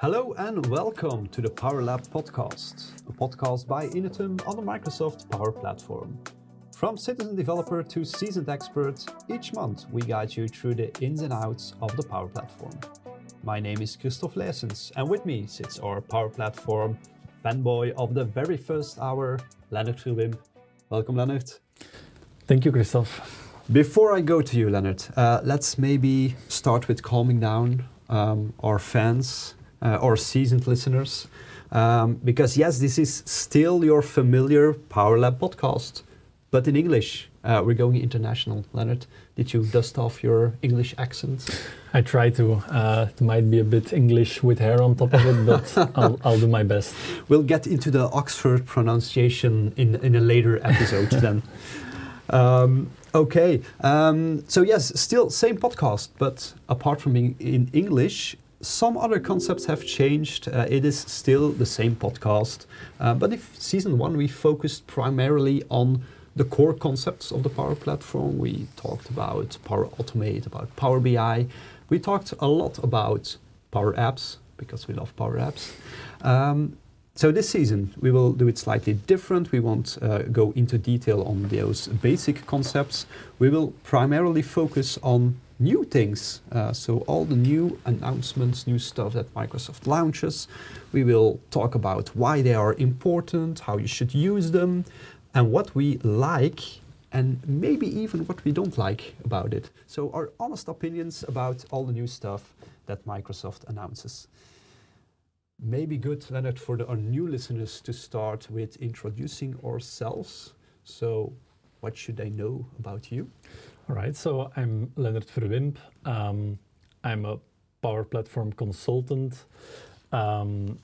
Hello and welcome to the Power Lab podcast, a podcast by Inetum on the Microsoft Power Platform. From citizen developer to seasoned expert, each month we guide you through the ins and outs of the Power Platform. My name is Christoph Leesens, and with me sits our Power Platform fanboy of the very first hour, Leonard Verwimp. Welcome, Leonard. Thank you, Christoph. Before I go to you, Leonard, uh, let's maybe start with calming down um, our fans uh, or seasoned listeners. Um, because, yes, this is still your familiar Power Lab podcast, but in English. Uh, we're going international. Leonard, did you dust off your English accent? I try to. Uh, it might be a bit English with hair on top of it, but I'll, I'll, do my best. We'll get into the Oxford pronunciation in, in a later episode then. Um, okay, um, so yes, still same podcast, but apart from being in English, some other concepts have changed. Uh, it is still the same podcast, uh, but if season one we focused primarily on the core concepts of the Power Platform. We talked about Power Automate, about Power BI. We talked a lot about Power Apps because we love Power Apps. Um, so this season we will do it slightly different. We won't uh, go into detail on those basic concepts. We will primarily focus on new things. Uh, so all the new announcements, new stuff that Microsoft launches. We will talk about why they are important, how you should use them, and what we like and maybe even what we don't like about it. So our honest opinions about all the new stuff that Microsoft announces. Maybe good, Leonard, for the, our new listeners to start with introducing ourselves. So what should they know about you? All right, so I'm Leonard Verwimp. Um, I'm a Power Platform consultant. Um,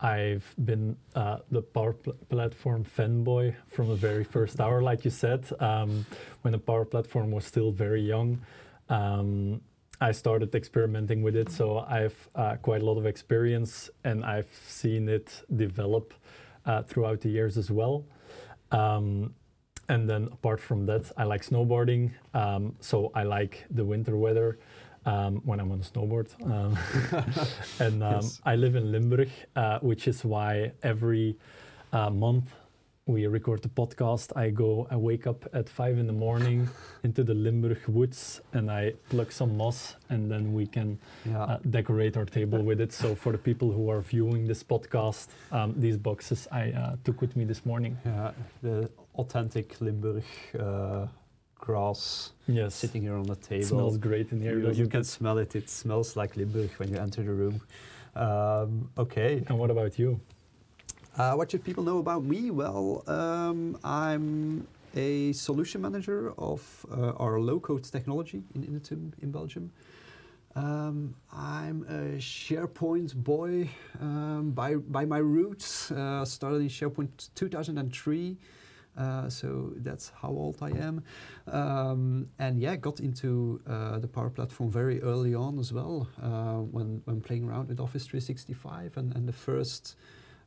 I've been uh, the Power Pl- Platform fanboy from the very first hour, like you said, um, when the Power Platform was still very young. Um, I started experimenting with it, so I've uh, quite a lot of experience and I've seen it develop uh, throughout the years as well. Um, and then apart from that, I like snowboarding, um, so I like the winter weather um, when I'm on a snowboard. Um, and um, yes. I live in Limburg, uh, which is why every uh, month we record the podcast. I go, I wake up at five in the morning into the Limburg woods and I pluck some moss and then we can yeah. uh, decorate our table with it. So for the people who are viewing this podcast, um, these boxes I uh, took with me this morning. Yeah, the authentic Limburg uh, grass yes. sitting here on the table. It smells great in here. You, you can smell it. It smells like Limburg when you enter the room. Um, okay. And what about you? Uh, what should people know about me? Well, um, I'm a solution manager of uh, our low-code technology in Inetum in Belgium. Um, I'm a SharePoint boy um, by, by my roots. Uh, started in SharePoint 2003. Uh, so that's how old I am. Um, and yeah, got into uh, the Power Platform very early on as well uh, when, when playing around with Office 365 and, and the first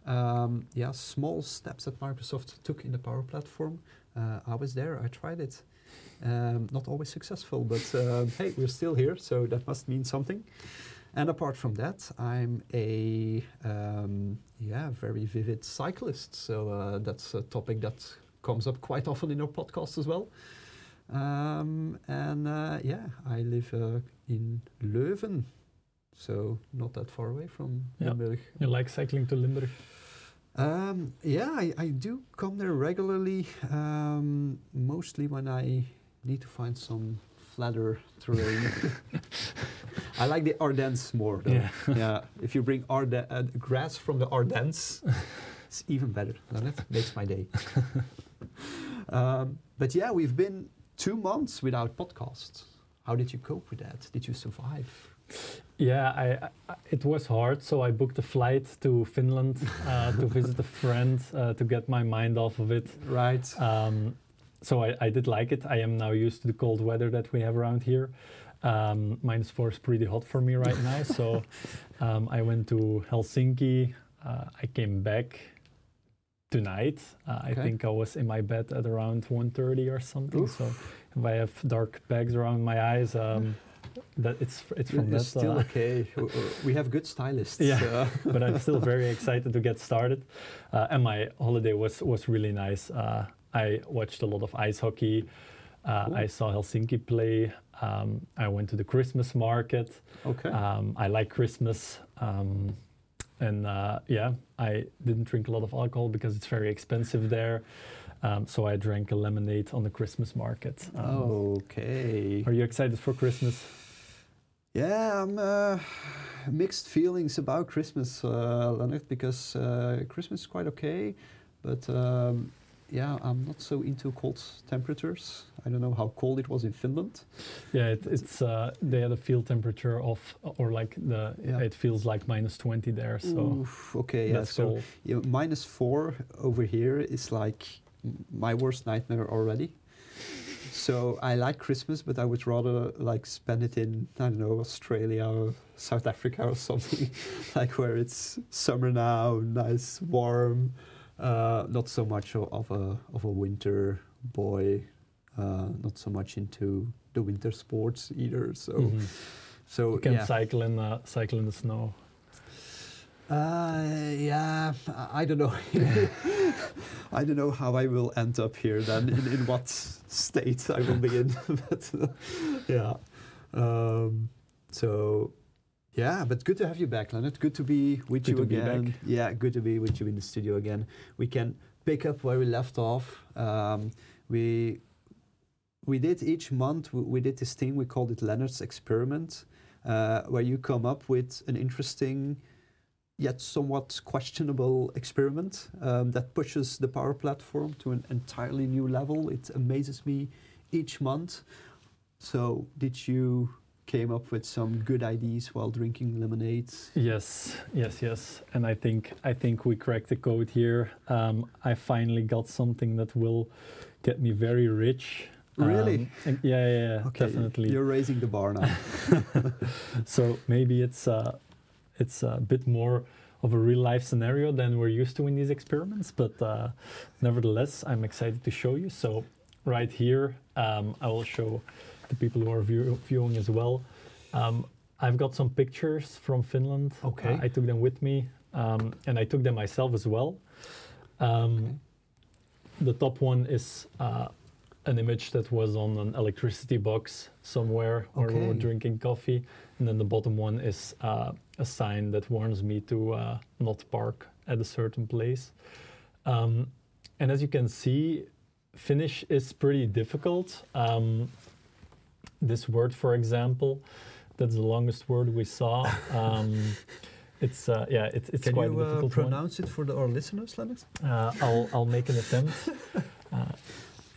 um, yeah, small steps that Microsoft took in the Power Platform. Uh, I was there, I tried it. Um, not always successful, but uh, hey, we're still here, so that must mean something. And apart from that, I'm a um, yeah very vivid cyclist. So uh, that's a topic that comes up quite often in our podcast as well. Um, and uh, yeah, I live uh, in Leuven, so not that far away from yeah. Limburg. You like cycling to Limburg? Um, yeah, I, I, do come there regularly, um, mostly when I need to find some flatter terrain. I like the Ardennes more. Though. Yeah. yeah. If you bring Arde- uh, grass from the Ardennes, it's even better. That makes my day. um, but yeah, we've been two months without podcasts. How did you cope with that? Did you survive? Yeah, I, I, it was hard, so I booked a flight to Finland uh, to visit a friend uh, to get my mind off of it. Right. Um, so I, I, did like it. I am now used to the cold weather that we have around here. Um, minus four is pretty hot for me right now, so um, I went to Helsinki. Uh, I came back tonight. Uh, okay. I think I was in my bed at around 1.30 or something. Oof. So if I have dark bags around my eyes, um, that it's it's from It's that. still uh, okay. We have good stylists. Yeah. uh, but I'm still very excited to get started. Uh, and my holiday was was really nice. Uh, I watched a lot of ice hockey. Uh, Cool. I saw Helsinki play. Um, I went to the Christmas market. okay. Um, I like Christmas. And uh, yeah, I didn't drink a lot of alcohol because it's very expensive there. Um, so I drank a lemonade on the Christmas market. Um, okay. Are you excited for Christmas? Yeah, I'm uh, mixed feelings about Christmas, uh, Leonard, because uh, Christmas is quite okay, but um, yeah, I'm not so into cold temperatures. I don't know how cold it was in Finland. Yeah, it, it's uh, they had a field temperature of, or like the Yeah. it feels like minus twenty there. So Oof, okay, yeah. that's So yeah, minus four over here is like my worst nightmare already. So I like Christmas, but I would rather like spend it in I don't know Australia or South Africa or something, like where it's summer now, nice, warm. Uh, not so much of a of a winter boy. Uh, not so much into the winter sports either. So Mhm. so you can yeah. cycle in uh, cycle in the snow. Uh, yeah, I I don't know. I don't know how I will end up here then, in, in what state I will be in. but uh, yeah, um, so yeah, but good to have you back, Leonard. Good to be with Good you again. back. Yeah, good to be with you in the studio again. We can pick up where we left off. Um, we we did each month. We, we did this thing. We called it Leonard's experiment, uh, where you come up with an interesting yet somewhat questionable experiment um, that pushes the Power Platform to an entirely new level. It amazes me each month. So, did you came up with some good ideas while drinking lemonades. Yes, yes, yes. And I think I think we cracked the code here. Um, I finally got something that will get me very rich. Really? Um, yeah, yeah, yeah Okay, definitely. You're raising the bar now. so maybe it's uh, it's a bit more of a real life scenario than we're used to in these experiments, but uh, nevertheless, I'm excited to show you. So right here, um, I will show the people who are view- viewing as well. Um, I've got some pictures from Finland. Okay. Uh, I took them with me, um, and I took them myself as well. Um, Okay. The top one is uh, an image that was on an electricity box somewhere where we were drinking coffee, and then the bottom one is uh, a sign that warns me to uh, not park at a certain place. Um, and as you can see, Finnish is pretty difficult. Um, this word, for example, that's the longest word we saw. Um, it's uh, yeah, it's it's Can quite you a uh, difficult one. pronounce it for the, our listeners, Leonard? Uh, I'll I'll make an attempt. Uh,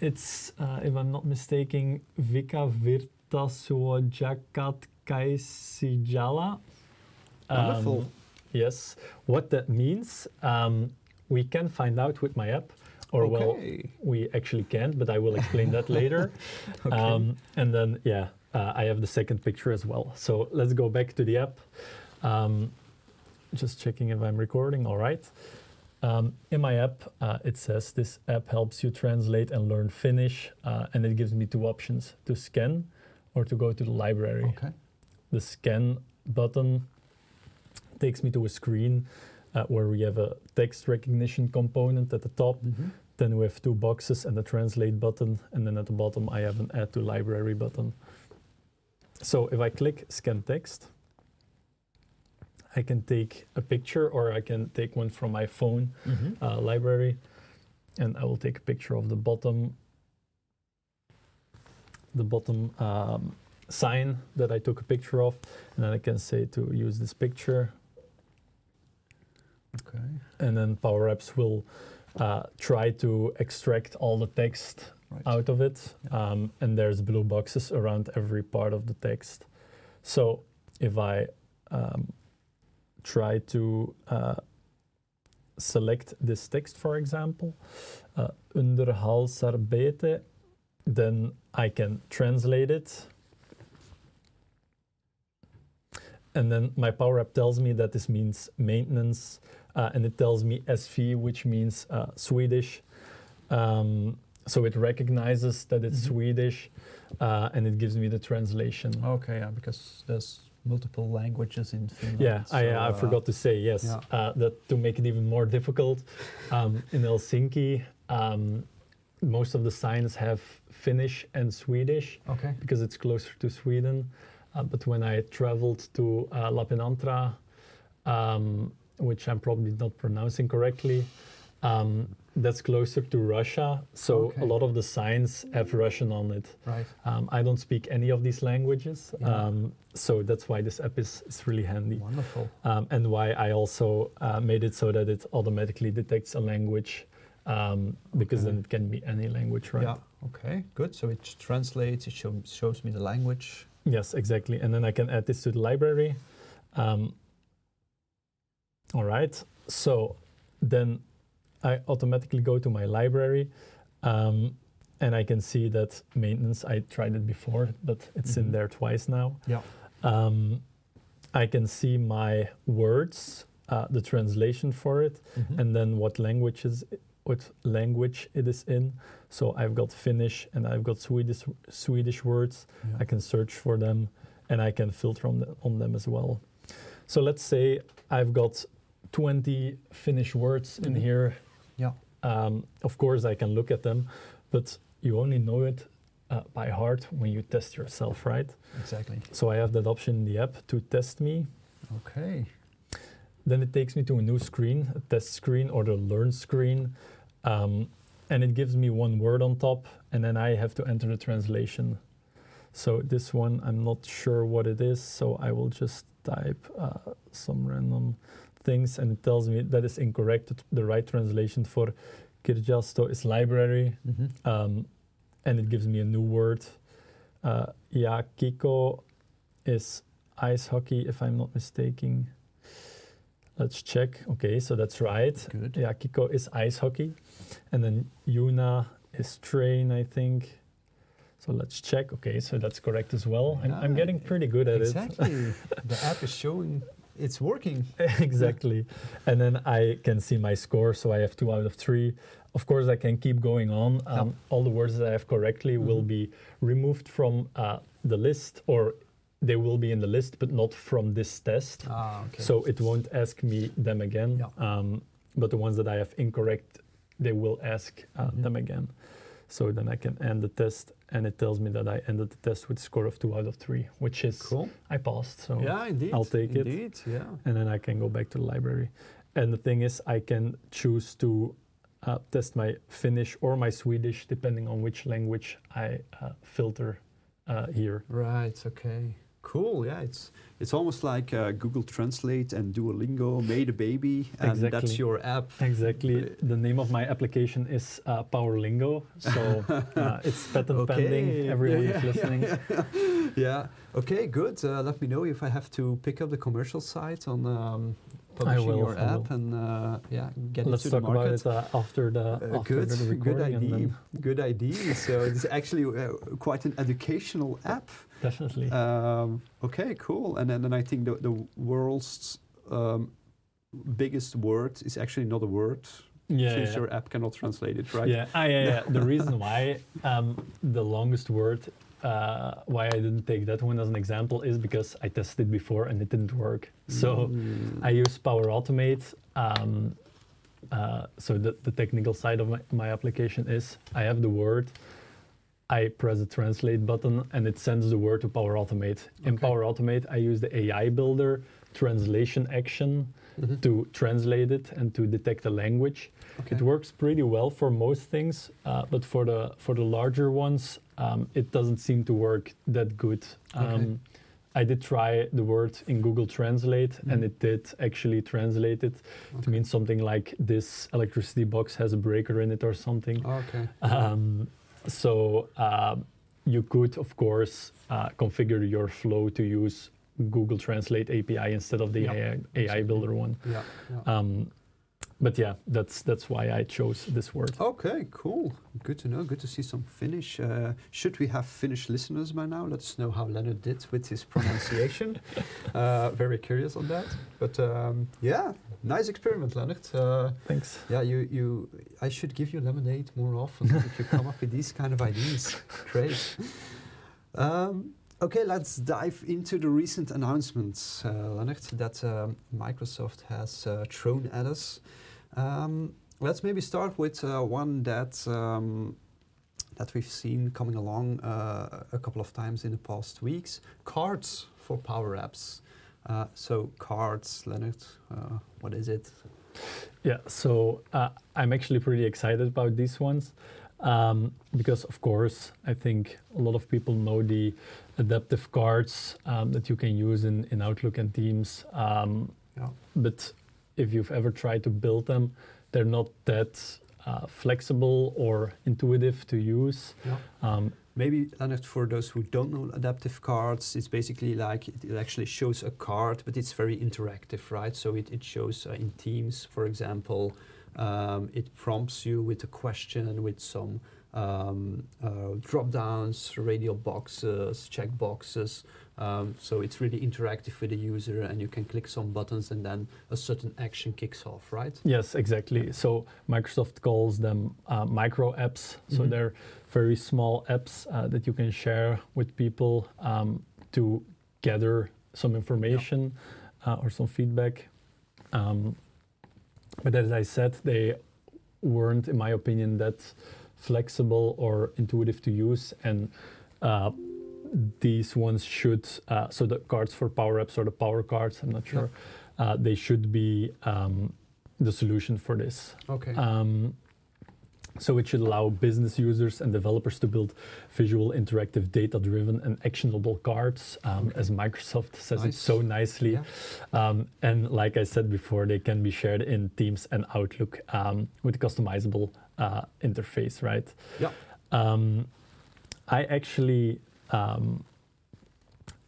it's uh, if I'm not mistaken, Vika Virta Suojakat Kaisijala. Wonderful. Um, yes. What that means, um, we can find out with my app, or well, we actually can't, but I will explain that later. Okay. Um, and then, yeah, uh, I have the second picture as well. So let's go back to the app. Um, just checking if I'm recording. All right. Um, in my app, uh, it says this app helps you translate and learn Finnish, uh, and it gives me two options to scan or to go to the library. Okay. The scan button takes me to a screen uh, where we have a text recognition component at the top. Mhm. Then we have two boxes and a translate button, and then at the bottom I have an add to library button. So if I click scan text, I can take a picture or I can take one from my phone Mhm. uh, library, and I will take a picture of the bottom, the bottom um, sign that I took a picture of, and then I can say to use this picture, Okay. and then Power Apps will uh, try to extract all the text Right. out of it, Yeah. um, and there's blue boxes around every part of the text. So if I um, try to uh, select this text, for example, uh, underhalsarbete, then I can translate it. And then my Power App tells me that this means maintenance, uh, and it tells me SV, which means uh, Swedish. Um, so it recognizes that it's Mhm. Swedish, uh, and it gives me the translation. Okay, yeah, because there's multiple languages in Finland. Yeah, I, so, I uh, forgot to say yes. yeah. Uh, that to make it even more difficult, um, in Helsinki, um, most of the signs have Finnish and Swedish Okay. because it's closer to Sweden. Uh, but when I traveled to uh, Lapinantra, um, which I'm probably not pronouncing correctly, um, that's closer to Russia. So Okay. a lot of the signs have Russian on it. Right. Um, I don't speak any of these languages, Yeah. um, so that's why this app is, is really handy. Wonderful. Um, and why I also uh, made it so that it automatically detects a language um, because Okay. then it can be any language, right? Yeah. Okay. Good. So it translates. It show, shows me the language. Yes, exactly. And then I can add this to the library. Um, all right. So then I automatically go to my library um, and I can see that maintenance, I tried it before, but it's in Mhm. there twice now. Yeah. Um, I can see my words, uh, the translation for it, Mhm. and then what languages what language it is in. So I've got Finnish and I've got Swedish Swedish words. Yeah. I can search for them and I can filter on, the, on them as well. So let's say I've got 20 Finnish words in Mhm. here. Yeah. Um, of course, I can look at them, but you only know it uh, by heart when you test yourself, right? Exactly. So I have that option in the app to test me. Okay. Then it takes me to a new screen, a test screen or the learn screen. Um, and it gives me one word on top, and then I have to enter the translation. So this one, I'm not sure what it is, so I will just type uh, some random things, and it tells me that is incorrect. The right translation for Kirjasto is library, Mhm. um, and it gives me a new word. Uh, Yakiko is ice hockey, if I'm not mistaken. Let's check. Okay, so that's right. Good. Yakiko is ice hockey, and then Yuna is train, I think. So let's check. Okay, so that's correct as well. I'm, I'm getting pretty good at it. Exactly. the app is showing it's working. exactly. And then I can see my score. So I have two out of three. Of course, I can keep going on. Um, Yeah. All the words that I have correctly will Mhm. be removed from uh, the list, or they will be in the list, but not from this test. Ah, okay. So it won't ask me them again. Yeah. Um, but the ones that I have incorrect, they will ask uh, Mhm. them again. So then I can end the test, and it tells me that I ended the test with score of two out of three, which is cool. I passed. So Yeah, indeed. I'll take it. Indeed. Yeah. and then I can go back to the library. And the thing is, I can choose to uh, test my Finnish or my Swedish, depending on which language I uh, filter uh, here. Right. Okay. Cool. Yeah. It's it's almost like uh, Google Translate and Duolingo made a baby, and that's your app. Exactly. The name of my application is uh, Powerlingo, so uh, it's patent pending. Everyone Yeah, is listening. Yeah, yeah. Okay, good. Uh, let me know if I have to pick up the commercial site on um, publishing will, your app and uh, yeah, get Let's it to talk the market. about it uh, after the Uh, after good, the good recording, and idea. Good idea. so it's actually uh, quite an educational app. definitely. Um, okay, cool. And then, then I think the, the world's um, biggest word is actually not a word, yeah, since yeah. your app cannot translate it, right? Yeah, ah, yeah, yeah. the reason why um, the longest word, uh, why I didn't take that one as an example, is because I tested before and it didn't work. So Mm. I use Power Automate. Um, uh, so the, the technical side of my, my application is I have the word, I press the translate button, and it sends the word to Power Automate. In Power Automate, I use the AI Builder translation action Mhm. to translate it and to detect the language. Okay. It works pretty well for most things, uh, but for the for the larger ones, um, it doesn't seem to work that good. Um, Okay. I did try the word in Google Translate, and Mhm. it did actually translate it to Okay. mean something like this electricity box has a breaker in it or something. Okay. Um, so uh, you could, of course, uh, configure your flow to use Google Translate API instead of the Yeah, AI. AI Builder one. Yeah. yeah. Um, but yeah, that's that's why I chose this word. Okay, cool. Good to know. Good to see some Finnish. Uh, should we have Finnish listeners by now? Let us know how Leonard did with his pronunciation. uh, very curious on that. But um, yeah, nice experiment, Leonard. Uh, Thanks. yeah, you, you. I should give you lemonade more often if you come up with these kind of ideas. Great. Um, okay, let's dive into the recent announcements, uh, Leonard, that um, Microsoft has uh, thrown at us. Um, let's maybe start with uh, one that um, that we've seen coming along uh, a couple of times in the past weeks: cards for Power Apps. Uh, so cards, Leonard, uh, what is it? Yeah, so uh, I'm actually pretty excited about these ones um, because, of course, I think a lot of people know the adaptive cards um, that you can use in, in Outlook and Teams. Um, Yeah. But if you've ever tried to build them, they're not that uh, flexible or intuitive to use. Yeah. Um, Maybe, Leonard, for those who don't know adaptive cards, it's basically like it, it actually shows a card, but it's very interactive, right? So it, it shows uh, in Teams, for example, um, it prompts you with a question with some um, uh, drop downs, radio boxes, check boxes. Um, so it's really interactive with the user, and you can click some buttons, and then a certain action kicks off, right? Yes, exactly. So Microsoft calls them uh, micro apps. So Mhm. they're very small apps uh, that you can share with people um, to gather some information uh, or some feedback. Um, but as I said, they weren't, in my opinion, that flexible or intuitive to use. And uh, these ones should, uh, so the cards for Power Apps or the Power Cards, I'm not sure, uh, they should be um, the solution for this. Okay. Um, so it should allow business users and developers to build visual, interactive, data-driven, and actionable cards, um, Okay. as Microsoft says it so nicely. Yeah. Um, and like I said before, they can be shared in Teams and Outlook um, with customizable uh, interface, right? Yeah. Um, I actually um,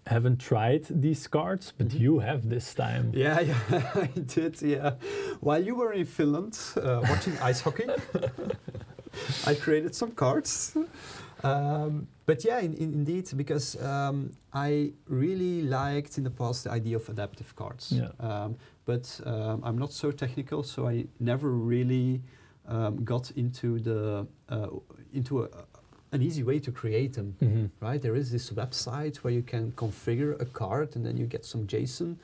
haven't tried these cards, but Mhm. you have this time. Yeah, yeah, I did. Yeah, while you were in Finland uh, watching ice hockey, I created some cards. Um, but yeah, in, in, indeed, because um, I really liked in the past the idea of adaptive cards. Yeah. Um, but um, I'm not so technical, so I never really um, got into the uh, into a, an easy way to create them Mhm. right? There is this website where you can configure a card and then you get some JSON,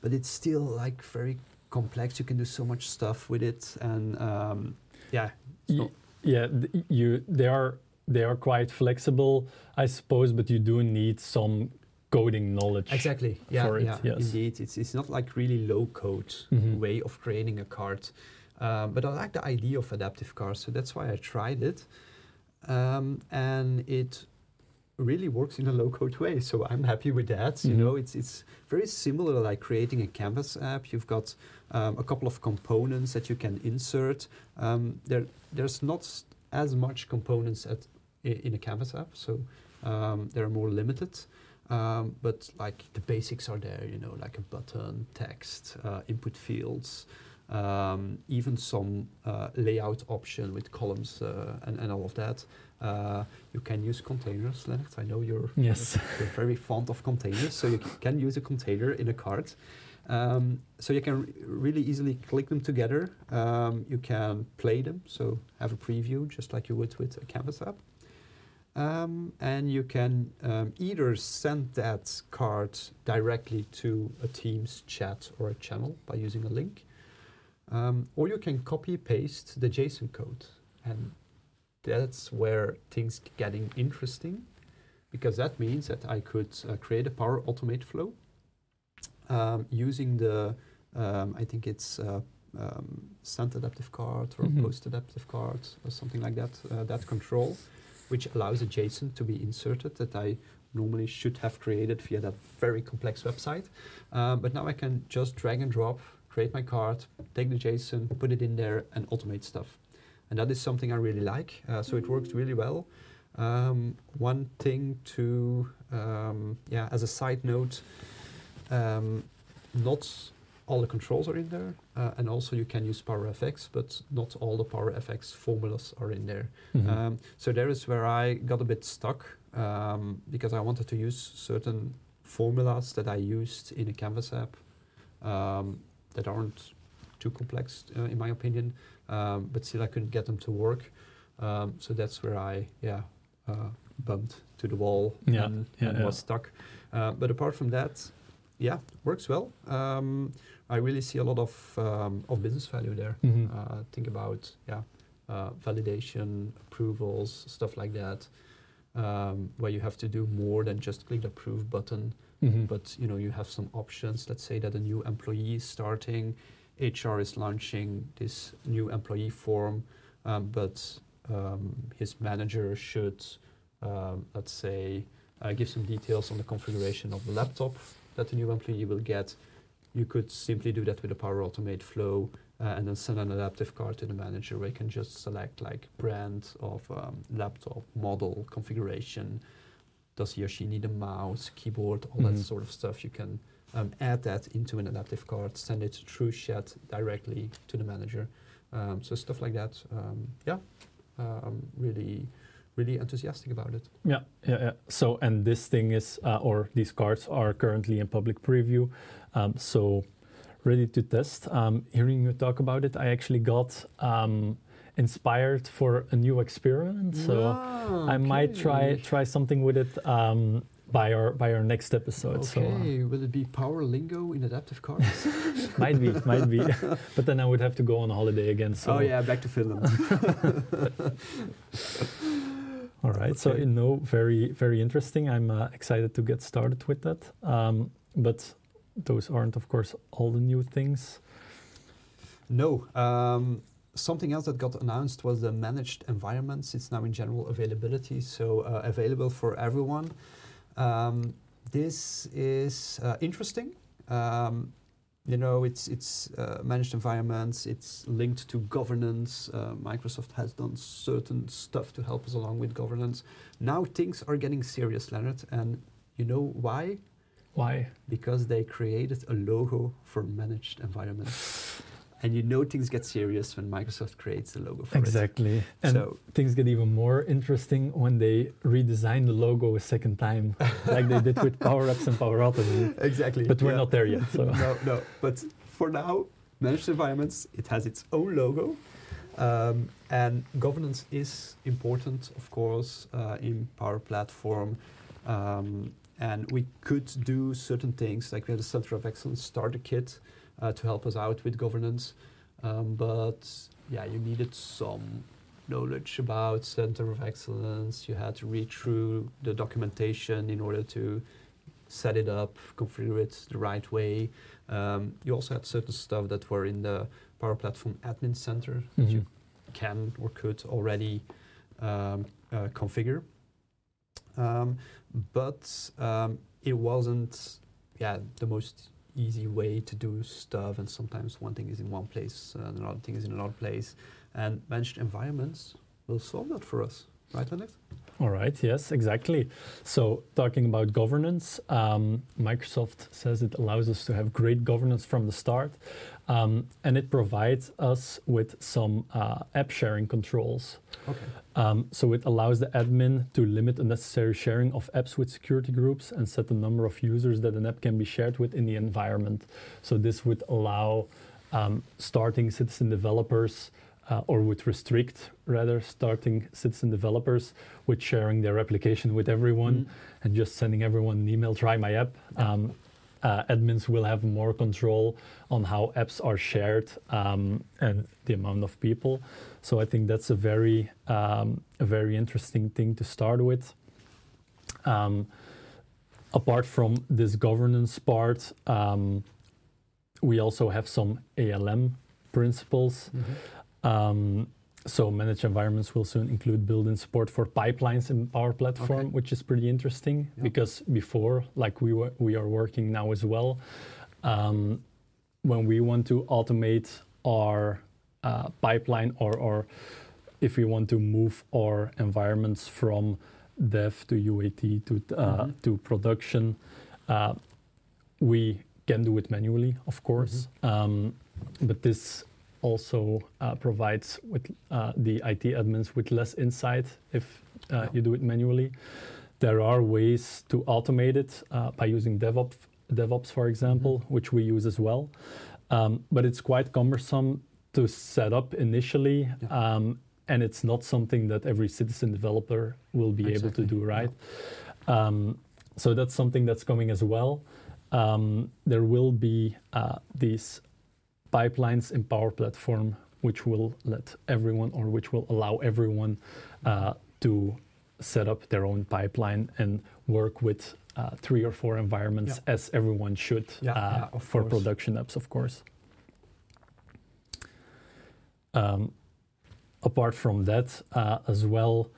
but it's still like very complex. You can do so much stuff with it, and um, yeah, Y- yeah, th- you they are they are quite flexible, I suppose, but you do need some coding knowledge. exactly. Yeah, for it, yeah, yes. indeed. It's it's not like really low code Mhm. way of creating a card, um, but I like the idea of adaptive cards, so that's why I tried it, um, and it really works in a low code way. So I'm happy with that. You Mhm. know, it's it's very similar like creating a Canvas app. You've got um, a couple of components that you can insert. Um, there there's not as much components at in a Canvas app, so um, they're more limited. Um, but like the basics are there, you know, like a button, text, uh, input fields, um, even some uh, layout option with columns uh, and, and all of that. Uh, you can use containers, Leonard. I know you're, Yes. you're very fond of containers, so you can use a container in a card. Um, so you can re- really easily click them together. Um, you can play them, so have a preview just like you would with a Canvas app. Um, and you can um, either send that card directly to a Teams chat or a channel by using a link, um, or you can copy paste the JSON code. And that's where things getting interesting, because that means that I could uh, create a Power Automate flow um, using the, um, I think it's uh, um, send adaptive card or Mhm. post adaptive card or something like that, uh, that control, which allows a JSON to be inserted that I normally should have created via that very complex website. Um, but now I can just drag and drop, create my card, take the JSON, put it in there, and automate stuff. And that is something I really like. Uh, so it works really well. Um, one thing to, um, yeah, as a side note, um, not all the controls are in there, uh, and also you can use PowerFX, but not all the PowerFX formulas are in there. Mhm. Um, so there is where I got a bit stuck um, because I wanted to use certain formulas that I used in a Canvas app um, that aren't too complex, uh, in my opinion, um, but still I couldn't get them to work. Um, so that's where I, yeah, uh, bumped to the wall Yeah, and, yeah, and yeah. was stuck. Uh, but apart from that, yeah, works well. Um, I really see a lot of um, of business value there. Mhm. Uh, think about yeah, uh, validation, approvals, stuff like that, um, where you have to do more than just click the approve button. Mhm. But you know you have some options. Let's say that a new employee is starting, HR is launching this new employee form, um, but um, his manager should, um, let's say, uh, give some details on the configuration of the laptop that the new employee will get. You could simply do that with a Power Automate flow uh, and then send an adaptive card to the manager where you can just select like brand of um, laptop, model, configuration. Does he or she need a mouse, keyboard, all Mhm. that sort of stuff? You can um, add that into an adaptive card, send it through chat directly to the manager. Um, so stuff like that. Um, yeah, um, really, really enthusiastic about it. Yeah, yeah, yeah. So, and this thing is, uh, or these cards are currently in public preview. Um, so, ready to test. Um, hearing you talk about it, I actually got um, inspired for a new experiment. So, I might try try something with it um, by our by our next episode. So, uh, Okay, will it be power lingo in adaptive cards? might be, might be. but then I would have to go on holiday again. So, oh yeah, back to Finland. All right. So Okay. you know, very very interesting. I'm uh, excited to get started with that. Um, but those aren't, of course, all the new things. no. Um, something else that got announced was the managed environments. It's now in general availability, so uh, available for everyone. Um, this is uh, interesting. Um, you know, it's it's uh, managed environments. It's linked to governance. Uh, Microsoft has done certain stuff to help us along with governance. Now things are getting serious, Leonard, and you know why? Why? Because they created a logo for managed environments. And you know things get serious when Microsoft creates the logo for Exactly. it. And so things get even more interesting when they redesign the logo a second time, like they did with Power Apps and Power Automate. exactly. But we're yeah. not there yet. So no, no. But for now, managed environments, it has its own logo. Um, and governance is important, of course, uh, in Power Platform. Um, and we could do certain things, like we had a Center of Excellence starter kit uh, to help us out with governance. Um, but yeah, you needed some knowledge about Center of Excellence. You had to read through the documentation in order to set it up, configure it the right way. Um, you also had certain stuff that were in the Power Platform Admin Center that you can or could already um, uh, configure. Um, but um, it wasn't, yeah, the most easy way to do stuff. And sometimes one thing is in one place, uh, and another thing is in another place. And managed environments will solve that for us, right, Alex? All right, yes, exactly. So, talking about governance, um, Microsoft says it allows us to have great governance from the start, um, and it provides us with some uh, app sharing controls. Okay. Um, so, it allows the admin to limit unnecessary sharing of apps with security groups and set the number of users that an app can be shared with in the environment. So, this would allow um, starting citizen developers uh, or would restrict rather starting citizen developers with sharing their application with everyone Mm. and just sending everyone an email try my app um, uh, admins will have more control on how apps are shared um, and the amount of people. So i think that's a very um, a very interesting thing to start with. Um, apart from this governance part um, we also have some alm principles. Um, so managed environments will soon include built-in support for pipelines in Power Platform, Okay. which is pretty interesting Yeah. because before, like we were, we are working now as well, um, when we want to automate our uh, pipeline or, or if we want to move our environments from dev to UAT to uh, Mhm. to production, uh, we can do it manually, of course, um, but this also uh, provides with uh, the IT admins with less insight if uh, you do it manually. There are ways to automate it uh, by using DevOps, DevOps, for example, which we use as well. Um, but it's quite cumbersome to set up initially, Yeah. um, and it's not something that every citizen developer will be able to do, right? Um, so that's something that's coming as well. Um, there will be uh, these pipelines in Power Platform, which will let everyone or which will allow everyone uh, to set up their own pipeline and work with uh, three or four environments as everyone should Yeah, uh, yeah, for course. production apps, of course. Um, apart from that, uh, as well,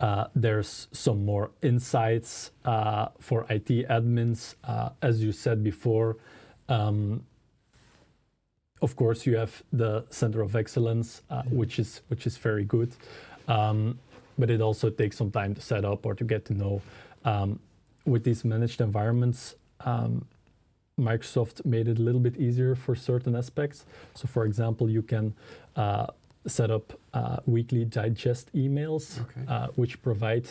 uh, there's some more insights uh, for IT admins. Uh, as you said before, um, of course, you have the Center of Excellence, uh, Mhm. which is which is very good, um, but it also takes some time to set up or to get to know. Um, with these managed environments, um, Microsoft made it a little bit easier for certain aspects. So, for example, you can uh, set up uh, weekly digest emails, Okay. uh, which provide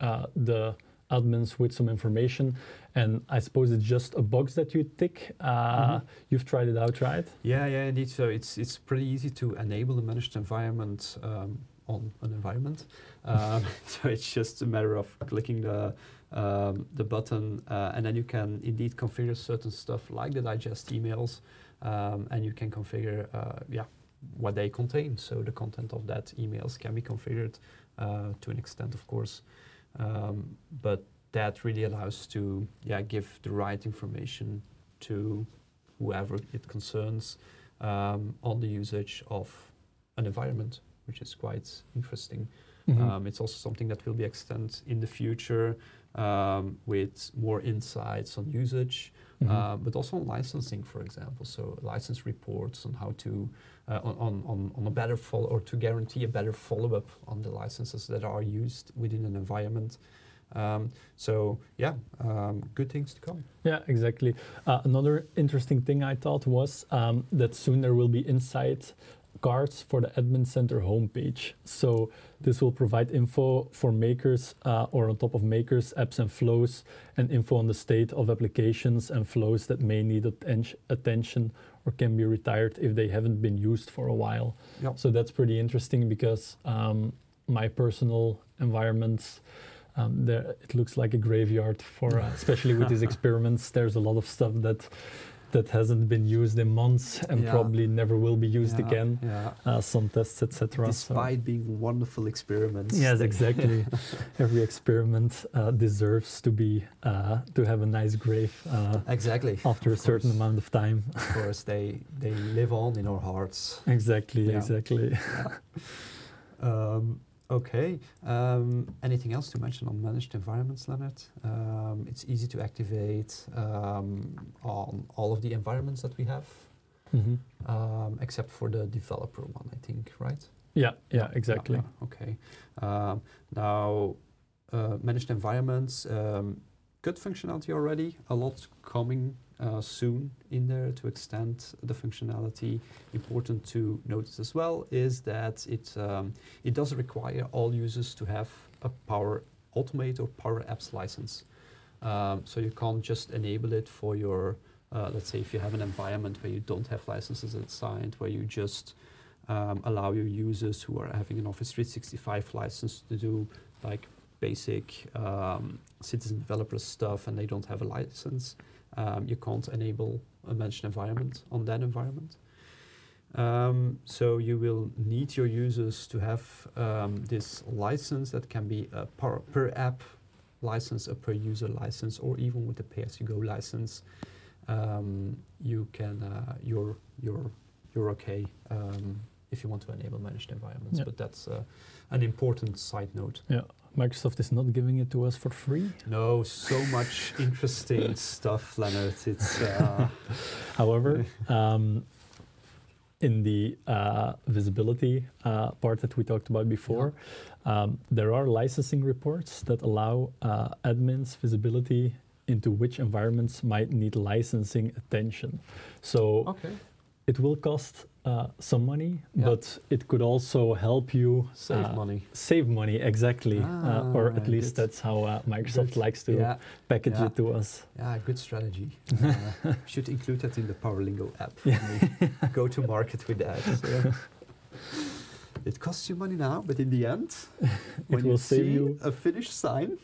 uh, the admins with some information. And I suppose it's just a box that you tick. Uh, Mhm. You've tried it out, right? Yeah, yeah, indeed. So it's it's pretty easy to enable the managed environment um, on an environment. Um, so it's just a matter of clicking the um, the button, uh, and then you can indeed configure certain stuff like the digest emails, um, and you can configure, uh, yeah, what they contain. So the content of that emails can be configured uh, to an extent, of course, um, but that really allows to, yeah, give the right information to whoever it concerns um, on the usage of an environment, which is quite interesting. Mhm. Um, it's also something that will be extended in the future um, with more insights on usage, Mhm. uh, but also on licensing, for example. So license reports on how to uh, on, on, on, on a better follow or to guarantee a better follow up on the licenses that are used within an environment. Um, so yeah, um, good things to come. Yeah, exactly. Uh, another interesting thing I thought was um, that soon there will be insight cards for the admin center homepage. So this will provide info for makers uh, or on top of makers, apps and flows, and info on the state of applications and flows that may need atten- attention or can be retired if they haven't been used for a while. Yep. So that's pretty interesting because um, my personal environments. Um, there, it looks like a graveyard for, uh, especially with these experiments. There's a lot of stuff that that hasn't been used in months and Yeah. probably never will be used Yeah, again. Yeah. Uh, some tests, etc. Despite being wonderful experiments. yes, exactly. Every experiment uh, deserves to be uh, to have a nice grave uh, Exactly. after a Of certain course. amount of time. Of course, they they live on in our hearts. exactly, exactly. Um, okay. Um, anything else to mention on managed environments, Leonard? Um, it's easy to activate um, on all of the environments that we have, Mhm. um, except for the developer one, I think, right? Yeah, yeah, exactly. yeah, okay. Um, now, uh, managed environments, um, good functionality already. A lot coming uh, soon in there to extend the functionality. Important to notice as well is that it um, it does require all users to have a Power Automate or Power Apps license. Um, so you can't just enable it for your, uh, let's say, if you have an environment where you don't have licenses assigned, where you just um, allow your users who are having an Office 365 license to do like basic um, citizen developer stuff and they don't have a license. Um, you can't enable a managed environment on that environment. Um, so you will need your users to have um, this license that can be a per, per app license, a per user license, or even with the pay-as-you-go license. Um, you can uh, you're you're you're okay um, if you want to enable managed environments. Yeah. But that's uh, an important side note. Yeah, Microsoft is not giving it to us for free. No, so much interesting stuff, Leonard. It's uh, However, um, in the uh, visibility uh, part that we talked about before, um, there are licensing reports that allow uh, admins visibility into which environments might need licensing attention. So Okay. it will cost uh, some money, Yeah. but it could also help you Save uh, money. save money exactly, uh, or Ah, at least good. that's how uh, Microsoft Good. likes to Yeah. package yeah. it to us. Yeah, good strategy. Uh, should include that in the PowerLingo app. Go to market with that. So. It costs you money now, but in the end, when you will save see you- a finished sign,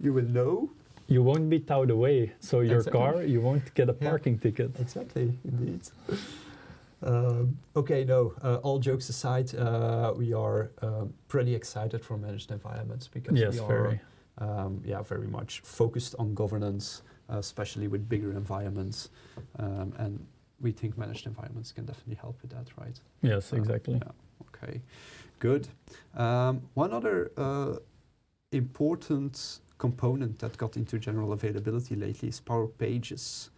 you will know You won't be towed away, so your Exactly. car you won't get a Yeah. parking ticket. Exactly, indeed. Um, okay, no, uh, all jokes aside, uh, we are um, pretty excited for managed environments because Yes, we are very. um, yeah, very much focused on governance, uh, especially with bigger environments. Um, and we think managed environments can definitely help with that, right? Yes, Uh, exactly. yeah, okay, good. Um, one other uh, important component that got into general availability lately is Power Pages.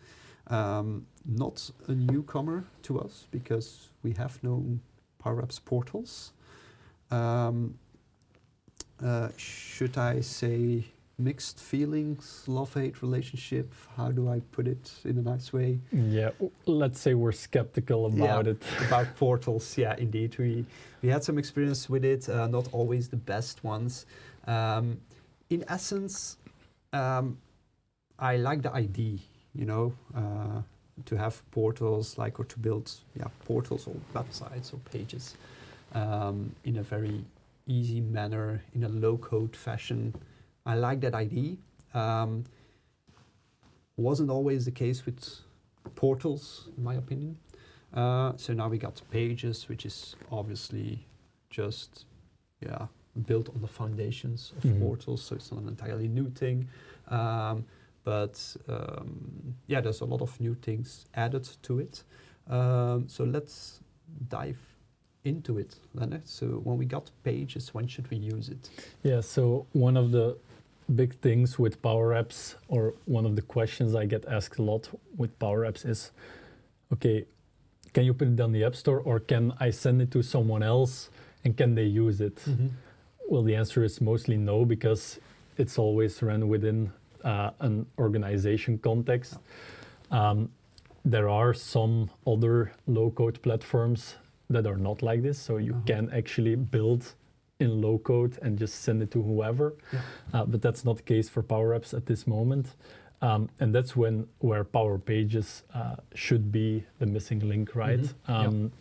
Um, not a newcomer to us because we have known Power Apps portals. Um, uh, should I say mixed feelings, love hate relationship? How do I put it in a nice way? Yeah, let's say we're skeptical Yeah. about it. about portals. Yeah, indeed, we we had some experience with it. Uh, not always the best ones. Um, in essence, um, I like the idea. You know, uh, to have portals like or to build yeah portals or websites or pages um, in a very easy manner in a low code fashion. I like that idea. Um, wasn't always the case with portals, in my opinion. Uh, so now we got pages, which is obviously just yeah built on the foundations of Mhm. portals. So it's not an entirely new thing, um, but um, yeah, there's a lot of new things added to it. Um, so let's dive into it, Leonard. So when we got pages, when should we use it? Yeah, so one of the big things with Power Apps, or one of the questions I get asked a lot with Power Apps is okay, can you put it on the App Store, or can I send it to someone else and can they use it? Well, the answer is mostly no, because it's always run within uh, an organization context. Um, there are some other low code platforms that are not like this, so you Uh-huh. can actually build in low code and just send it to whoever. Yeah. Uh, but that's not the case for Power Apps at this moment. Um, and that's when where Power Pages uh, should be the missing link, right? Mhm. Yeah. Um,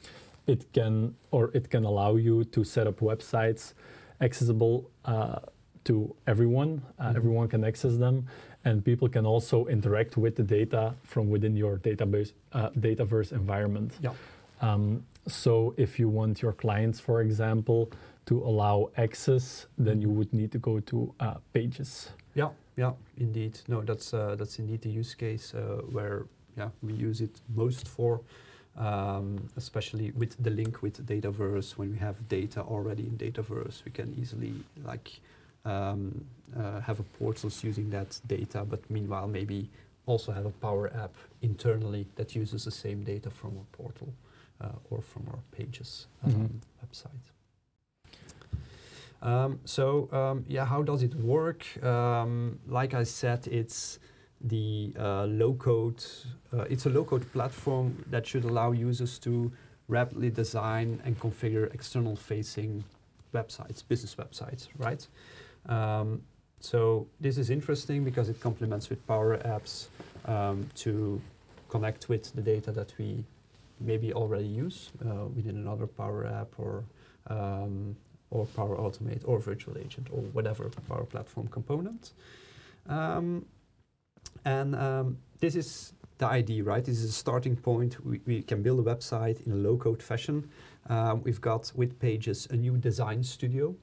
It can or it can allow you to set up websites accessible uh, to everyone. Uh, Mhm. Everyone can access them, and people can also interact with the data from within your database uh, Dataverse environment. Yeah. Um, so if you want your clients, for example, to allow access, then you Mhm. would need to go to uh, Pages. Yeah, yeah, indeed. No, that's uh, that's indeed the use case uh, where yeah we use it most for, um, especially with the link with Dataverse. When we have data already in Dataverse, we can easily like um, uh, have a portals using that data, but meanwhile maybe also have a Power App internally that uses the same data from our portal uh, or from our Pages um, Mhm. website. Um, so um, yeah, how does it work? Um, like I said, it's the uh, low-code. Uh, it's a low-code platform that should allow users to rapidly design and configure external-facing websites, business websites, right? Um, so this is interesting because it complements with Power Apps um, to connect with the data that we maybe already use uh, within another Power App or um, or Power Automate or Virtual Agent or whatever Power Platform component. Um, and um, this is the idea, right? This is a starting point. We, we can build a website in a low-code fashion. Um, we've got with Pages a new design studio,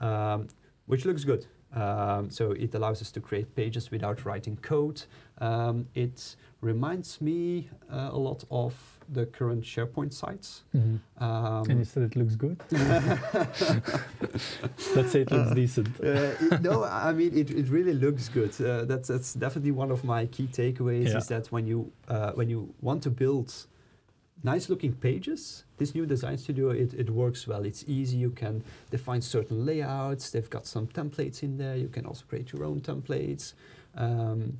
um, which looks good. Um, so it allows us to create pages without writing code. Um, it reminds me uh, a lot of the current SharePoint sites. Um, and you said it looks good. Let's say it looks Uh, decent. uh, it- no, I mean it, it really looks good. Uh, that's that's definitely one of my key takeaways. Yeah. Is that when you uh, when you want to build nice looking pages, this new design studio it, it works well. It's easy. You can define certain layouts. They've got some templates in there. You can also create your own templates. Um,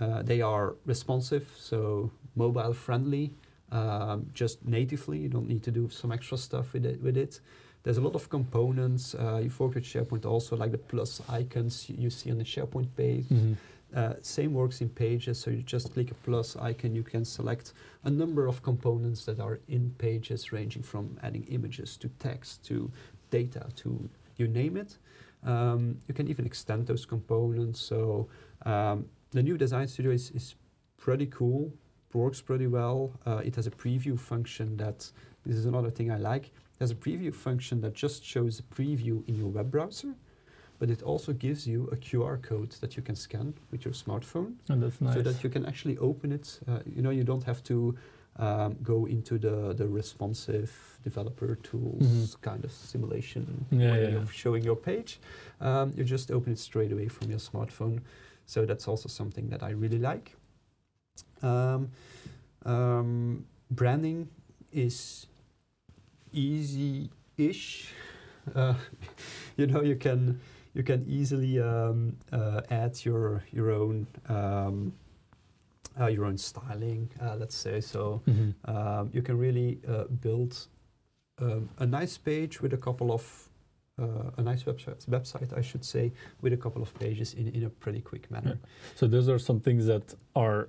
uh, they are responsive, so mobile friendly, um, just natively. You don't need to do some extra stuff with it. With it. There's a lot of components. Uh, you work with SharePoint also, like the plus icons you see on the SharePoint page. Mhm. Uh, same works in Pages, so you just click a plus icon, you can select a number of components that are in Pages, ranging from adding images to text to data to you name it. Um, you can even extend those components. So um, the new Design Studio is, is pretty cool, works pretty well. Uh, it has a preview function that, this is another thing I like, there's a preview function that just shows a preview in your web browser but it also gives you a QR code that you can scan with your smartphone, And that's nice. so that you can actually open it. Uh, you know, you don't have to um, go into the the responsive developer tools Mhm. kind of simulation Yeah, way yeah. of showing your page. Um, you just open it straight away from your smartphone. So that's also something that I really like. Um, um, branding is easy-ish. Uh, you know, you can you can easily um, uh, add your your own um, uh, your own styling. Uh, let's say so. Mhm. Um, you can really uh, build um, a nice page with a couple of uh, a nice website, website, I should say, with a couple of pages in, in a pretty quick manner. So those are some things that are,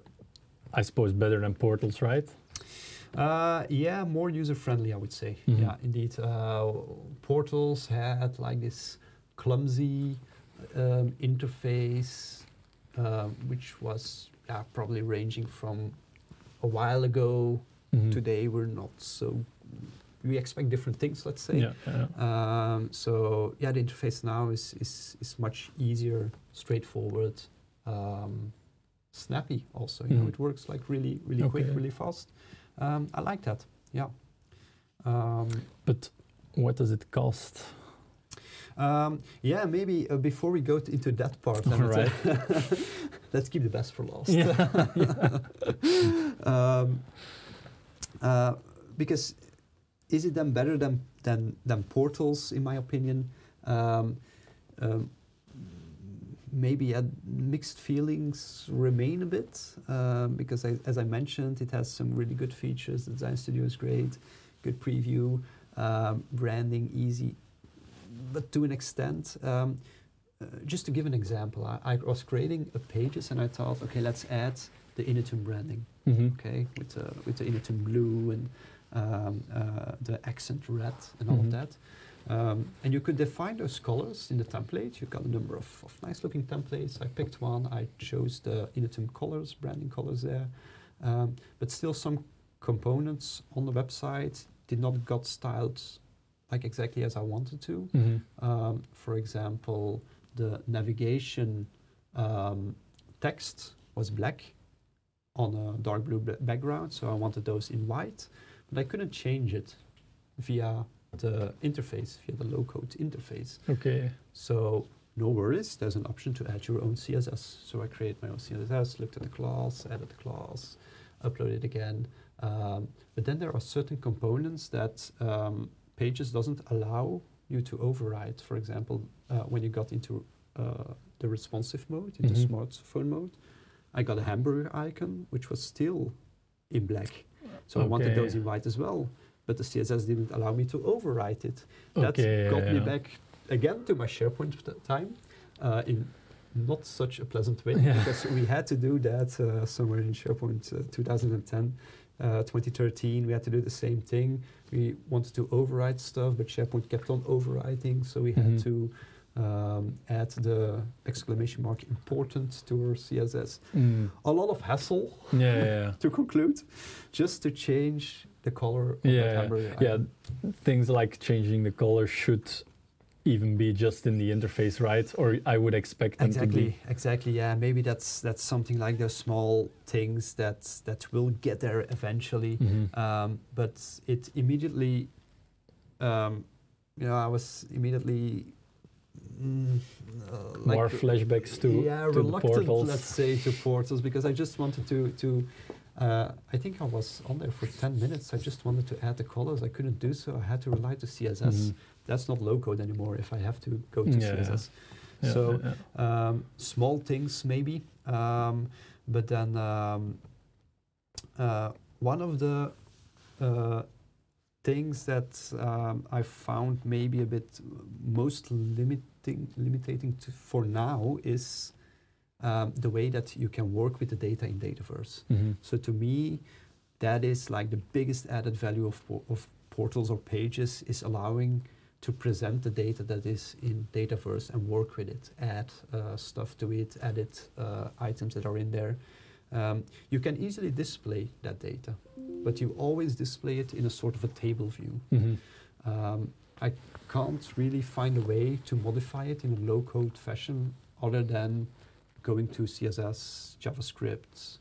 I suppose, better than portals, right? Uh, yeah, more user friendly, I would say. Mhm. Yeah, indeed. Uh, portals had like this clumsy um, interface, um, which was yeah, probably ranging from a while ago. Mhm. Today, we're not so. We expect different things, let's say. Yeah, yeah. Um, so yeah, the interface now is is, is much easier, straightforward, um, snappy. Also, you know, Mhm. it works like really, really quick, really fast. Um, I like that. Yeah. Um, But what does it cost? Um, yeah, maybe uh, before we go into that part, then All let's, uh, let's keep the best for last. Yeah. um, uh, because is it then better than than than portals? In my opinion, um, um, maybe uh, mixed feelings remain a bit um, because, I, as I mentioned, it has some really good features. The Design Studio is great, good preview, um, branding easy, but to an extent. Um, uh, just to give an example, I, I was creating a pages and I thought, okay, let's add the Inetum branding Mhm. okay, with the with the Inetum blue and um, uh, the accent red and all Mhm. of that. Um, and you could define those colors in the template. You've got a number of, of nice looking templates. I picked one. I chose the Inetum colors, branding colors there. Um, but still, some components on the website did not got styled like exactly as I wanted to. Mhm. Um, for example, the navigation um, text was black on a dark blue ba- background, so I wanted those in white, but I couldn't change it via the interface, via the low code interface. Okay. So no worries, there's an option to add your own CSS. So I create my own CSS, looked at the class, added the class, upload it again. Um, but then there are certain components that um, Pages doesn't allow you to override. For example, uh, when you got into uh, the responsive mode, into Mhm. smartphone mode, I got a hamburger icon, which was still in black. So I wanted those in white as well. But the CSS didn't allow me to overwrite it. That Okay, got me yeah. back again to my SharePoint t- time uh, in not such a pleasant way Yeah. because we had to do that uh, somewhere in SharePoint uh, 2010, uh, 2013. We had to do the same thing. We wanted to override stuff, but SharePoint kept on overwriting, so we Mhm. had to um, add the exclamation mark important to our CSS. Mm. A lot of hassle Yeah, yeah, yeah. to conclude, just to change the color of Yeah, yeah. Things like changing the color should even be just in the interface, right? Or I would expect them to Exactly, be. exactly. Yeah, maybe that's that's something like those small things that that will get there eventually. Mhm. Um, but it immediately, um, you know, I was immediately mm, uh, like More flashbacks to, yeah to the reluctant, portals. let's say, to portals because I just wanted to to. Uh, I think I was on there for 10 minutes. I just wanted to add the colors. I couldn't do so. I had to rely to CSS. Mhm. That's not low code anymore if I have to go to Yeah. CSS. Yeah, so yeah, yeah. um, small things maybe. Um, but then um, uh, one of the uh, things that um, I found maybe a bit most limiting, limiting to for now is um, the way that you can work with the data in Dataverse. Mm-hmm. So to me, that is like the biggest added value of, of portals or pages is allowing to present the data that is in Dataverse and work with it, add uh, stuff to it, edit uh, items that are in there. Um, you can easily display that data, but you always display it in a sort of a table view. Mm-hmm. Um, I can't really find a way to modify it in a low-code fashion other than going to CSS, JavaScript,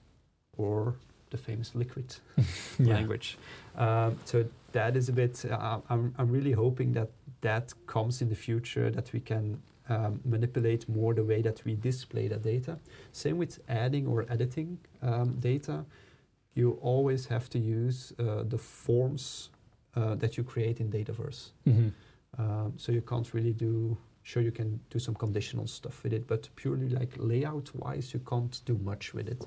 or the famous Liquid Yeah. language. Um, so that is a bit. Uh, I'm I'm really hoping that that comes in the future that we can um, manipulate more the way that we display the data. Same with adding or editing um, data. You always have to use uh, the forms uh, that you create in Dataverse. Mm-hmm. Um, so you can't really do. Sure, you can do some conditional stuff with it, but purely like layout-wise, you can't do much with it.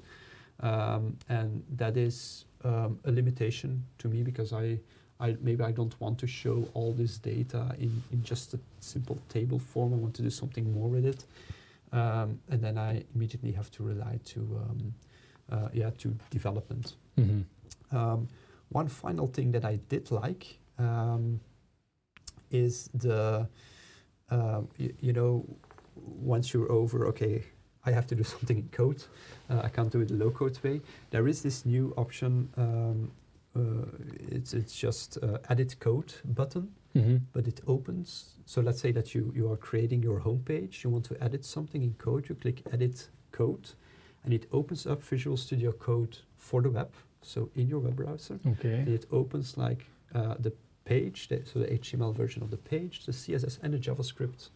Um, and that is um, a limitation to me because I, I maybe I don't want to show all this data in, in just a simple table form. I want to do something more with it, um, and then I immediately have to rely to um, uh, yeah to development. Mm-hmm. Um, one final thing that I did like um, is the, um, y- you know, once you're over, okay, I have to do something in code. Uh, I can't do it the low code way. There is this new option. Um, uh, it's it's just uh, edit code button, Mm-hmm. but it opens. So let's say that you you are creating your homepage. You want to edit something in code. You click edit code, and it opens up Visual Studio Code for the web. So in your web browser, Okay. and it opens like uh, the page, the, so the HTML version of the page, the CSS and the JavaScript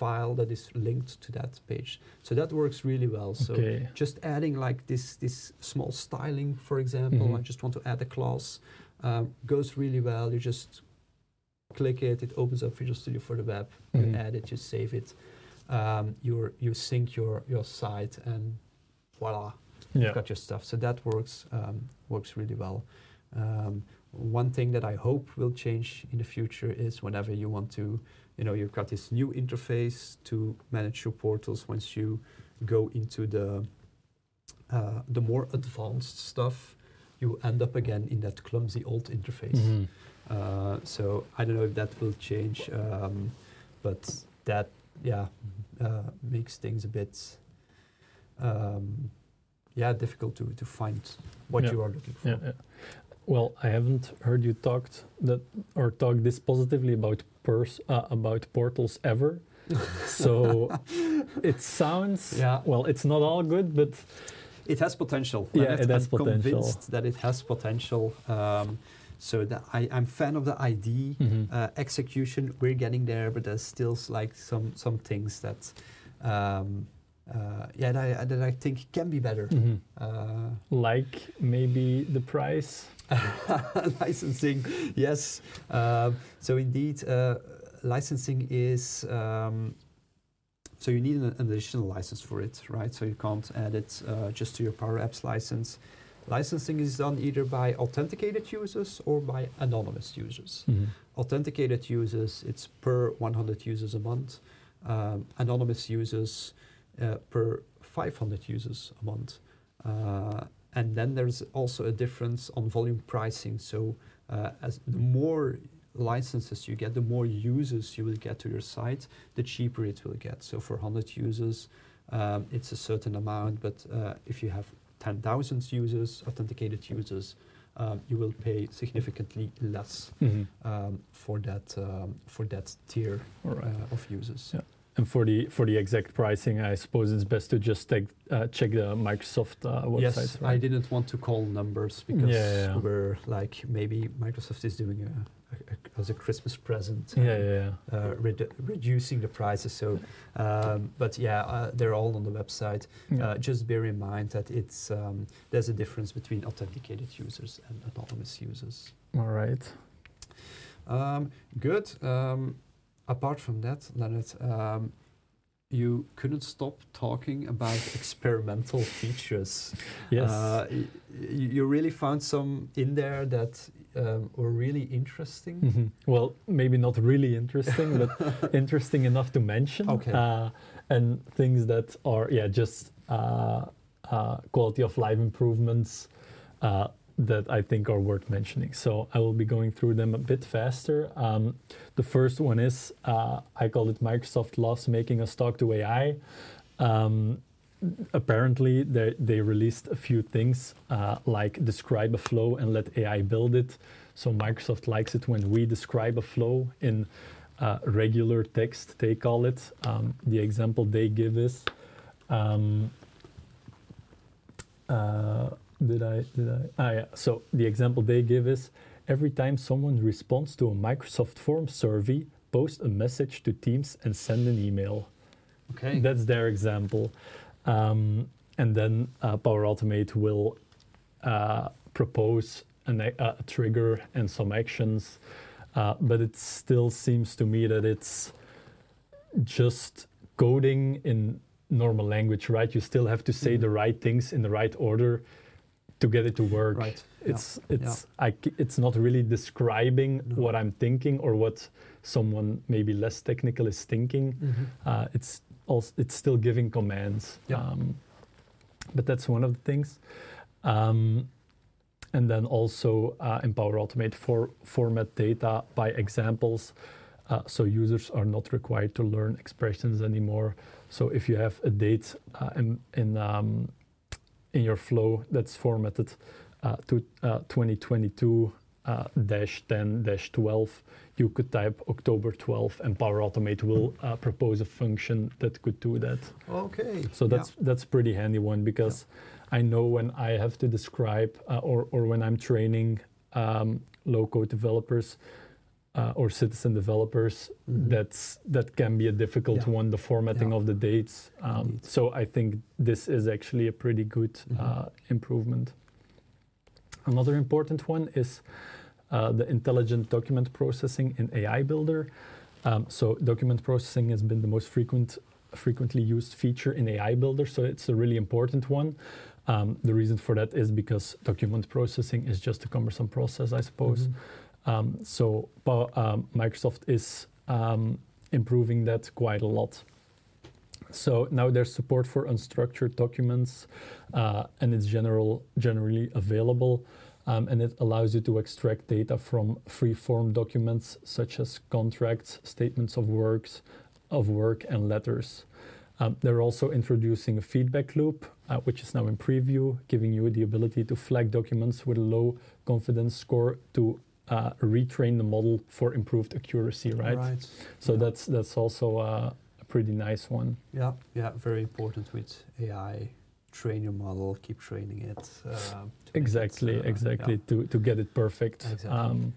file that is linked to that page. So that works really well. So okay. just adding like this this small styling, for example, Mhm. I just want to add a class, um, goes really well. You just click it, it opens up Visual Studio for the web. Mhm. You add it, you save it, um, you you sync your your site, and voila, Yeah. you've got your stuff. So that works um, works really well. Um, one thing that I hope will change in the future is whenever you want to, you know, you've got this new interface to manage your portals. Once you go into the uh, the more advanced stuff, you end up again in that clumsy old interface. Mhm. Uh, so I don't know if that will change, um, but that yeah uh, makes things a bit um, yeah difficult to, to find what Yeah. you are looking for. Yeah, yeah. Well, I haven't heard you talked that or talk this positively about pers- uh, about portals ever. so it sounds Yeah. well. It's not all good, but It has potential. Yeah, Leonard. it has I'm potential. convinced that it has potential. Um, so that I, I'm fan of the ID. Mhm. Uh, execution, we're getting there, but there's still like some some things that, um, uh, yeah, that I, that I think can be better. Mhm. Uh, like maybe the price. licensing, yes. Um, so indeed, uh, licensing is um, so you need an, an additional license for it, right? So you can't add it uh, just to your Power Apps license. Licensing is done either by authenticated users or by anonymous users. Mhm. Authenticated users, it's per 100 users a month. Um, anonymous users uh, per 500 users a month. And then there's also a difference on volume pricing. So uh, as the more licenses you get, the more users you will get to your site, the cheaper it will get. So for 100 users, um, it's a certain amount, but uh, if you have 10,000 users, authenticated users, um, you will pay significantly less Mhm. um, for that um, for that tier right. uh, of users. Yeah. And for the for the exact pricing, I suppose it's best to just take uh, check the Microsoft uh, websites. Yes, I didn't want to call numbers because Yeah, yeah, we're like maybe Microsoft is doing a, a, a as a Christmas present. Yeah, um, yeah, yeah. Uh, redu- reducing the prices. So, um, but yeah, uh, they're all on the website. Yeah. Uh, just bear in mind that it's um, there's a difference between authenticated users and anonymous users. All right. Um, good. Apart from that, Leonard, um, you couldn't stop talking about experimental features. Yes. Uh, y- you really found some in there that um, were really interesting. Mhm. Well, maybe not really interesting, but interesting enough to mention. Okay. Uh, and things that are, yeah, just uh, uh, quality of life improvements uh, that I think are worth mentioning. So I will be going through them a bit faster. Um, the first one is uh, I call it Microsoft loves making us talk to AI. Um, apparently, they, they released a few things uh, like describe a flow and let AI build it. So Microsoft likes it when we describe a flow in uh, regular text, they call it. Um, the example they give is. Um, uh, did I? Did I? Ah, yeah. So the example they give is every time someone responds to a Microsoft Forms survey, post a message to Teams and send an email. Okay. That's their example. Um, and then uh, Power Automate will uh, propose an, a, a trigger and some actions, uh, but it still seems to me that it's just coding in normal language, right? You still have to say Mhm. the right things in the right order to get it to work. Right. yeah. It's it's I it's not really describing No. what I'm thinking or what someone maybe less technical is thinking. Mhm. Uh, it's also it's still giving commands. Yeah. Um, but that's one of the things. Um, and then also uh, in Power Automate for format data by examples. Uh, so users are not required to learn expressions anymore. So if you have a date uh, in in, um, in your flow that's formatted uh, to uh, 2022 uh, dash 10 dash 12, you could type October 12, and Power Automate will uh, propose a function that could do that. Okay. So yeah. that's that's pretty handy one because I know when I have to describe uh, or or when I'm training um, low code developers uh, or citizen developers, Mhm. that's that can be a difficult Yeah. one. The formatting Yeah. of the dates. Um, so I think this is actually a pretty good Mhm. uh, improvement. Another important one is uh, the intelligent document processing in AI Builder. Um, so document processing has been the most frequent, frequently used feature in AI Builder, so it's a really important one. Um, the reason for that is because document processing is just a cumbersome process, I suppose. Mhm. Um, so um, Microsoft is um, improving that quite a lot. So now there's support for unstructured documents, uh, and it's general generally available, um, and it allows you to extract data from free-form documents such as contracts, statements of works, of work, and letters. Um, they're also introducing a feedback loop, uh, which is now in preview, giving you the ability to flag documents with a low confidence score to uh, retrain the model for improved accuracy, right? Right. So Yeah. that's that's also uh, a pretty nice one. Yeah, yeah, very important with AI. Train your model, keep training it. uh, make it, Exactly, uh, exactly yeah. to to get it perfect. Exactly. Um,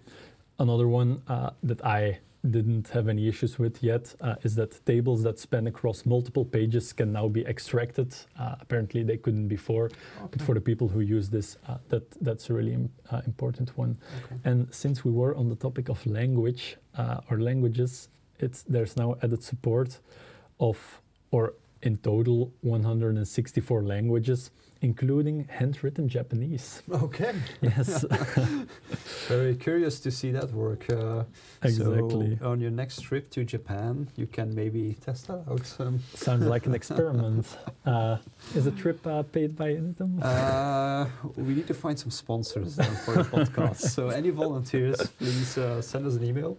another one uh, that I didn't have any issues with yet uh, is that tables that span across multiple pages can now be extracted. Uh, apparently, they couldn't before, but for the people who use this, uh, that that's a really im- uh, important one. okay. And since we were on the topic of language uh, or languages, it's there's now added support of or in total 164 languages, including handwritten Japanese. Okay. Yes, Very curious to see that work. Uh, exactly. So on your next trip to Japan, you can maybe test that out. Um, Sounds like an experiment. Uh, is the trip uh, paid by Inetum? uh, we need to find some sponsors then for the podcast. So any volunteers, please uh, send us an email.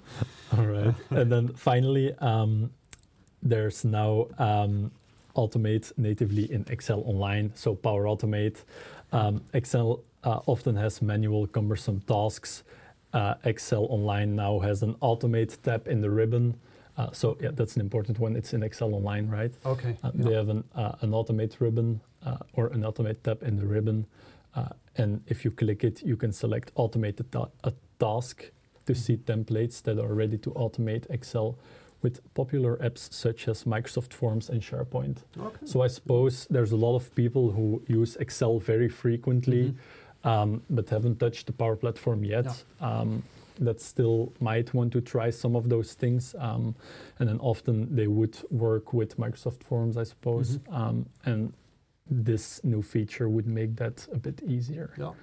All right. and then finally, um, there's now um, Automate natively in Excel Online. So Power Automate. Um, Excel uh, often has manual, cumbersome tasks. Uh, Excel Online now has an Automate tab in the ribbon. Uh, so yeah, that's an important one. It's in Excel Online, right? Okay. Uh, They have an, uh, an Automate ribbon uh, or an Automate tab in the ribbon. And if you click it, you can select Automate ta- a task to see templates that are ready to automate Excel with popular apps such as Microsoft Forms and SharePoint. Okay. So I suppose there's a lot of people who use Excel very frequently, Mhm. um, but haven't touched the Power Platform yet. Um, that still might want to try some of those things, um, and then often they would work with Microsoft Forms, I suppose, Mhm. um, and this new feature would make that a bit easier. Yeah.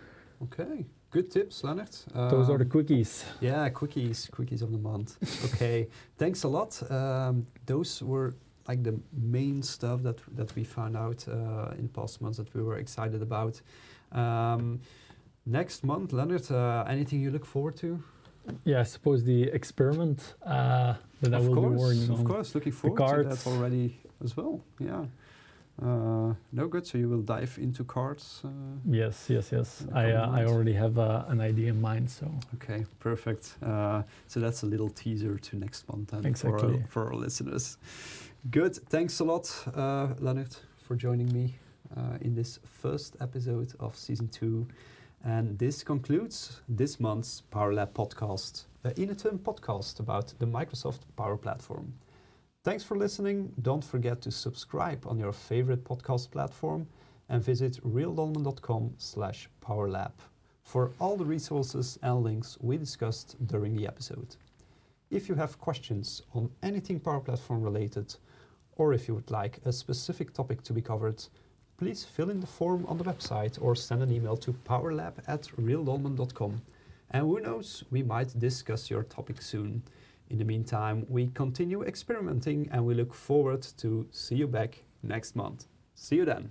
Okay. Good tips, Leonard. Those are the Um, quickies. Yeah, quickies, quickies of the month. Okay, thanks a lot. Um, those were like the main stuff that that we found out uh, in past months that we were excited about. Um, next month, Leonard, uh, anything you look forward to? Yeah, I suppose the experiment uh, that I of will course, be of on. course, looking forward to that already as well. Yeah. Uh, no good. So you will dive into cards. Uh, Yes, yes, yes. I, uh, I already have uh, an idea in mind, so Okay, perfect. Uh, so that's a little teaser to next month and for, our, for our listeners. Good. Thanks a lot, uh, Leonard, for joining me uh, in this first episode of season two. And this concludes this month's Power Lab podcast, a Inetum podcast about the Microsoft Power Platform. Thanks for listening. Don't forget to subscribe on your favorite podcast platform and visit realdolmen.com slash powerlab for all the resources and links we discussed during the episode. If you have questions on anything Power Platform related, or if you would like a specific topic to be covered, please fill in the form on the website or send an email to powerlab at realdolmen.com. And who knows, we might discuss your topic soon. In the meantime, we continue experimenting and we look forward to see you back next month. See you then.